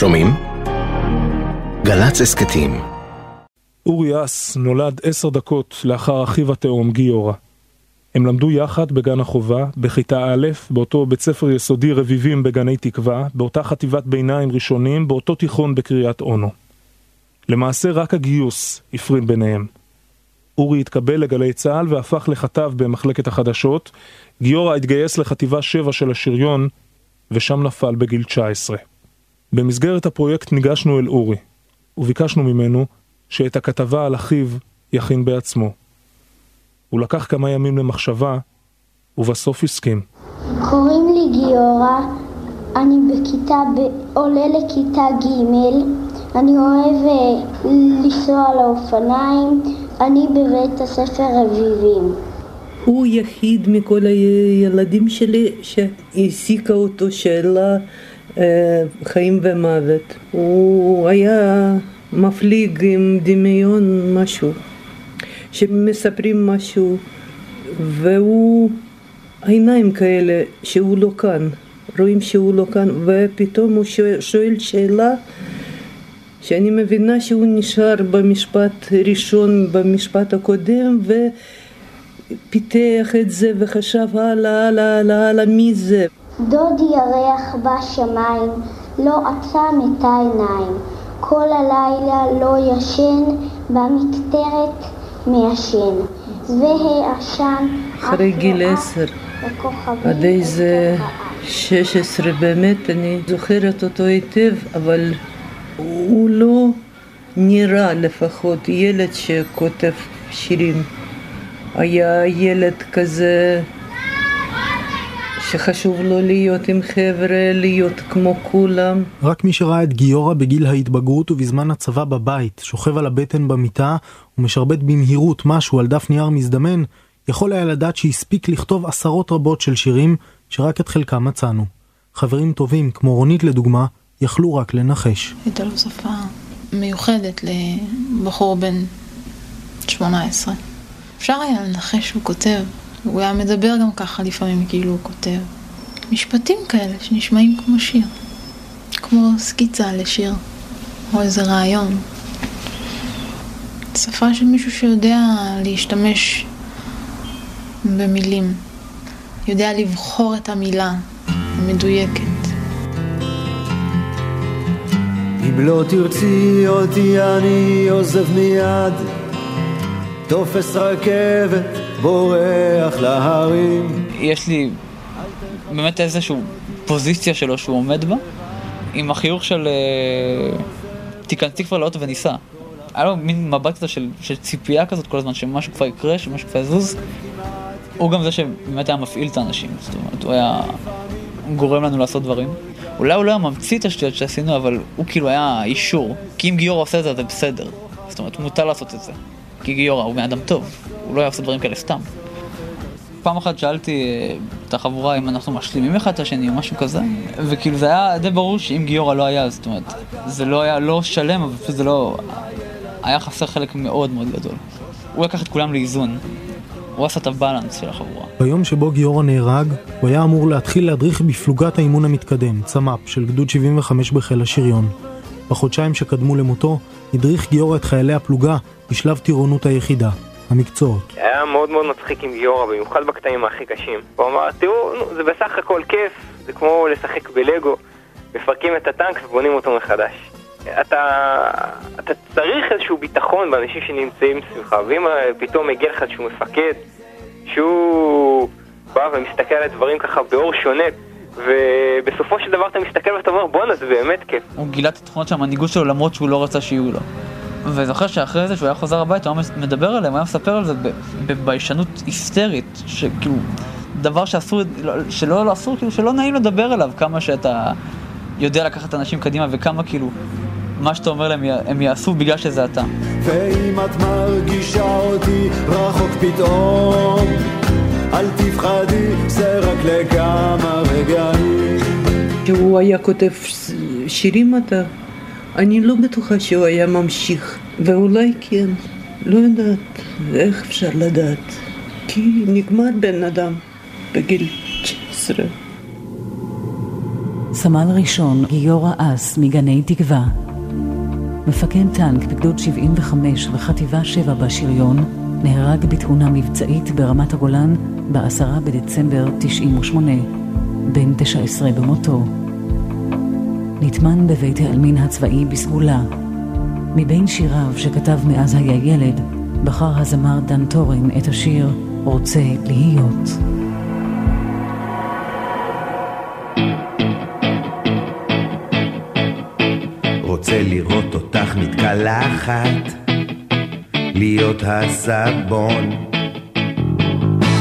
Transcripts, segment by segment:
שומעים? גל"צ הסכתים אורי אס נולד עשר דקות לאחר אחיו התאום גיורא. הם למדו יחד בגן החובה, בכיתה א', באותו בית ספר יסודי רביבים בגני תקווה, באותה חטיבת ביניים ראשונים, באותו תיכון בקריית אונו. למעשה רק הגיוס הפריד ביניהם. אורי התקבל לגלי צה"ל והפך לכתב במחלקת החדשות, גיורא התגייס לחטיבה 7 של השריון, ושם נפל בגיל 19. במסגרת הפרויקט ניגשנו אל אורי, וביקשנו ממנו שאת הכתבה על אחיו יכין בעצמו. הוא לקח כמה ימים למחשבה, ובסוף הסכים. קוראים לי גיורא, אני בכיתה, ב... עולה לכיתה ג', אני אוהב אה, לנסוע על האופניים, אני בבית הספר רביבים. הוא יחיד מכל הילדים שלי שהעסיקה אותו שאלה חיים ומוות. הוא היה מפליג עם דמיון משהו, שמספרים משהו, והוא עיניים כאלה שהוא לא כאן, רואים שהוא לא כאן, ופתאום הוא שואל, שאלה שאני מבינה שהוא נשאר במשפט ראשון, במשפט הקודם, ופיתח את זה וחשב הלאה, הלאה, הלאה, הלאה, מי זה? דוד ירח בשמיים, לא עצם את העיניים. כל הלילה לא ישן, במקטרת מעשן. והעשן... אחרי גיל עשר, עד איזה שש עשרה באמת, אני זוכרת אותו היטב, אבל הוא לא נראה לפחות ילד שכותב שירים. היה ילד כזה שחשוב לו להיות עם חבר'ה, להיות כמו כולם. רק מי שראה את גיורא בגיל ההתבגרות ובזמן הצבא בבית, שוכב על הבטן במיטה ומשרבט במהירות משהו על דף נייר מזדמן, יכול היה לדעת שהספיק לכתוב עשרות רבות של שירים שרק את חלקם מצאנו. חברים טובים, כמו רונית לדוגמה, יכלו רק לנחש. הייתה לו שפה מיוחדת לבחור בן 18. אפשר היה לנחש שהוא כותב, הוא היה מדבר גם ככה לפעמים כאילו הוא כותב. משפטים כאלה שנשמעים כמו שיר. כמו סקיצה לשיר, או איזה רעיון. שפה של מישהו שיודע להשתמש במילים. יודע לבחור את המילה המדויקת. אם לא תרצי אותי אני עוזב מיד, תופס רכבת בורח להרים. יש לי באמת איזושהי פוזיציה שלו שהוא עומד בה, עם החיוך של אה, תיכנסי כבר לאוטו וניסע. היה לו מין מבט כזה של, של ציפייה כזאת כל הזמן, שמשהו כבר יקרה, שמשהו כבר יזוז. הוא גם זה שבאמת היה מפעיל את האנשים, זאת אומרת, הוא היה גורם לנו לעשות דברים. אולי הוא לא היה ממציא את השטויות שעשינו, אבל הוא כאילו היה אישור. כי אם גיורא עושה את זה, זה בסדר. זאת אומרת, מותר לעשות את זה. כי גיורא הוא בן אדם טוב, הוא לא היה עושה דברים כאלה סתם. פעם אחת שאלתי אה, את החבורה אם אנחנו משלימים אחד את השני או משהו כזה, וכאילו זה היה די ברור שאם גיורא לא היה, זאת אומרת, זה לא היה לא שלם, אבל פשוט זה לא... היה חסר חלק מאוד מאוד גדול. הוא לקח את כולם לאיזון. הוא עשה את הבלנס של החבורה. ביום שבו גיורא נהרג, הוא היה אמור להתחיל להדריך בפלוגת האימון המתקדם, צמ"פ, של גדוד 75 בחיל השריון. בחודשיים שקדמו למותו, הדריך גיורא את חיילי הפלוגה בשלב טירונות היחידה, המקצועות. היה מאוד מאוד מצחיק עם גיורא, במיוחד בקטעים הכי קשים. הוא אמר, תראו, זה בסך הכל כיף, זה כמו לשחק בלגו, מפרקים את הטנק ובונים אותו מחדש. אתה, אתה צריך איזשהו ביטחון באנשים שנמצאים סביבך, ואם פתאום מגיע לך איזשהו מפקד, שהוא בא ומסתכל על הדברים ככה באור שונה, ובסופו של דבר אתה מסתכל ואתה אומר, בואנה, זה באמת כיף. הוא גילה את התכונות של המנהיגות שלו למרות שהוא לא רצה שיהיו לו. וזוכר שאחרי זה, שהוא היה חוזר הביתה, הוא היה מדבר עליהם, הוא היה מספר על זה בביישנות היסטרית, שכאילו, דבר שאסור, שלא לא אסור, כאילו, שלא נעים לדבר עליו, כמה שאתה יודע לקחת אנשים קדימה, וכמה כאילו, מה שאתה אומר להם, הם יעשו בגלל שזה אתה. ואם את מרגישה אותי רחוק פתאום, אל תפחדי, זה רק רגעים. כותב שירים אתה, אני לא בטוחה שהוא היה ממשיך, ואולי כן, לא יודעת, איך אפשר לדעת? כי נגמר בן אדם בגיל 19. סמל ראשון גיורא אס מגני תקווה. מפקד טנק בגדוד 75 וחטיבה 7 בשריון נהרג בתאונה מבצעית ברמת הגולן ב-10 בדצמבר 98, בן 19 במותו. נטמן בבית העלמין הצבאי בסגולה. מבין שיריו שכתב מאז היה ילד, בחר הזמר דן טורן את השיר "רוצה להיות". רוצה לראות אותך מתקלחת, להיות הסבון,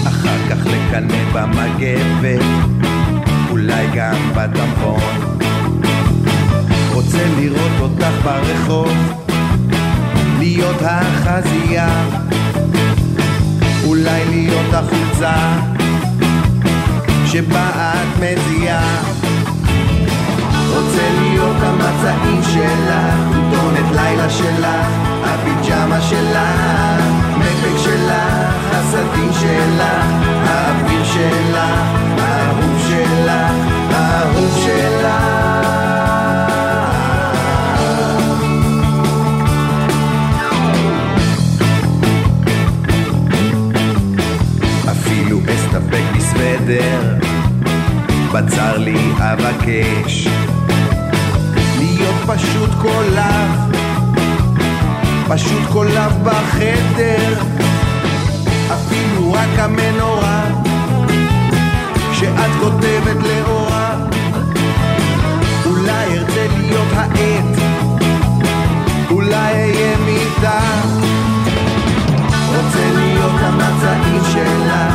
אחר כך לקנא במגבת, אולי גם בטמפון. רוצה לראות אותך ברחוב, להיות החזייה, אולי להיות החולצה שבה את מזיעה. רוצה להיות המצעים שלך, כותונת לילה שלך, אבקש. להיות פשוט קולב, פשוט קולב בחדר, אפילו רק המנורה שאת כותבת לאורה. אולי ארצה להיות העט, אולי אהיה מיטה. רוצה להיות המצעים שלך,